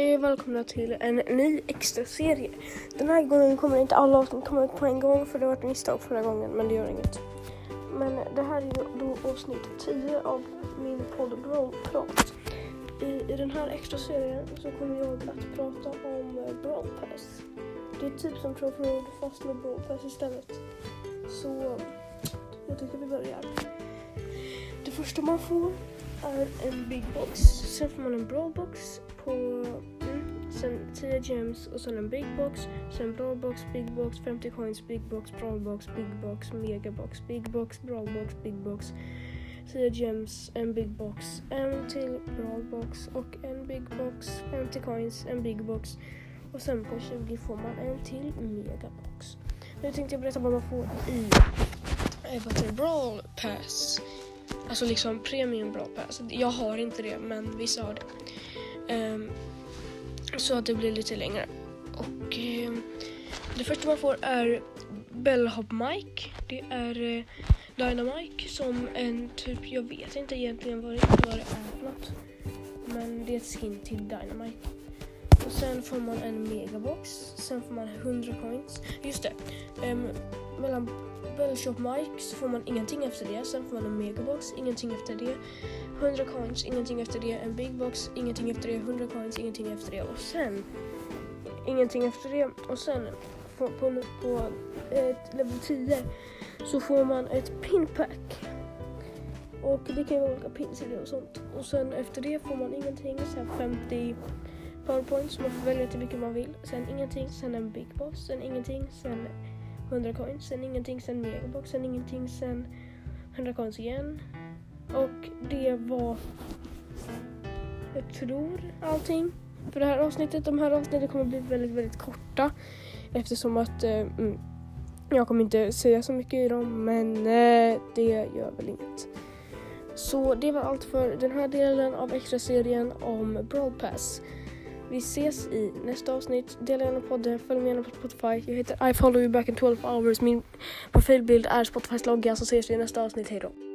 Hej och välkomna till en ny extra serie. Den här gången kommer inte alla avsnitt komma ut på en gång för det var ett misstag förra gången men det gör inget. Men det här är då avsnitt 10 av min podd Brawl-prat. I, I den här extra serien så kommer jag att prata om eh, Brawl Pass. Det är typ som Trophy fast med Brawl Pass istället. Så jag tycker vi börjar. Det första man får är en big box. Sen får man en brawl box på mm, sen 10 gems och sen en big box. Sen brawl box, big box, 50 coins, big box, brawl box, big box, mega box, big box, brawl box, big box. 10 gems, en big box, en till brawl box och en big box, 50 coins, en big box. Och sen på 20 får man en till megabox. Nu tänkte jag berätta vad man får i eh, vad heter Brawl Pass. Alltså liksom premium Brawl Pass. Jag har inte det men vissa har det. Ehm, så att det blir lite längre. Och ehm, det första man får är Bellhop Mike. Det är eh, Dynamike som en typ, jag vet inte egentligen vad det, vad det är för något. Men det är ett skin till Dynamite. Och sen får man en megabox. Sen får man 100 coins. Just det. Um, mellan Bellshop Mike så får man ingenting efter det. Sen får man en megabox, ingenting efter det. 100 coins, ingenting efter det. En big box, ingenting efter det. 100 coins, ingenting efter det. Och sen ingenting efter det. Och sen på, på, på ett level 10 så får man ett pinpack. Och det kan ju vara olika pins i det och sånt. Och sen efter det får man ingenting. Sen 50 powerpoints. Man får välja till vilken man vill. Sen ingenting. Sen en big boss. Sen ingenting. Sen 100 coins. Sen ingenting. Sen megabox. Sen ingenting. Sen 100 coins igen. Och det var... Jag tror allting för det här avsnittet. De här avsnitten kommer bli väldigt, väldigt korta. Eftersom att eh, mm, jag kommer inte säga så mycket i dem. Men eh, det gör väl inget. Så det var allt för den här delen av extra serien om Brawl Pass. Vi ses i nästa avsnitt. Dela gärna podden, följ mig gärna på Spotify. Jag heter I follow you back in 12 hours. Min profilbild är Spotifys logga så ses vi i nästa avsnitt. Hejdå!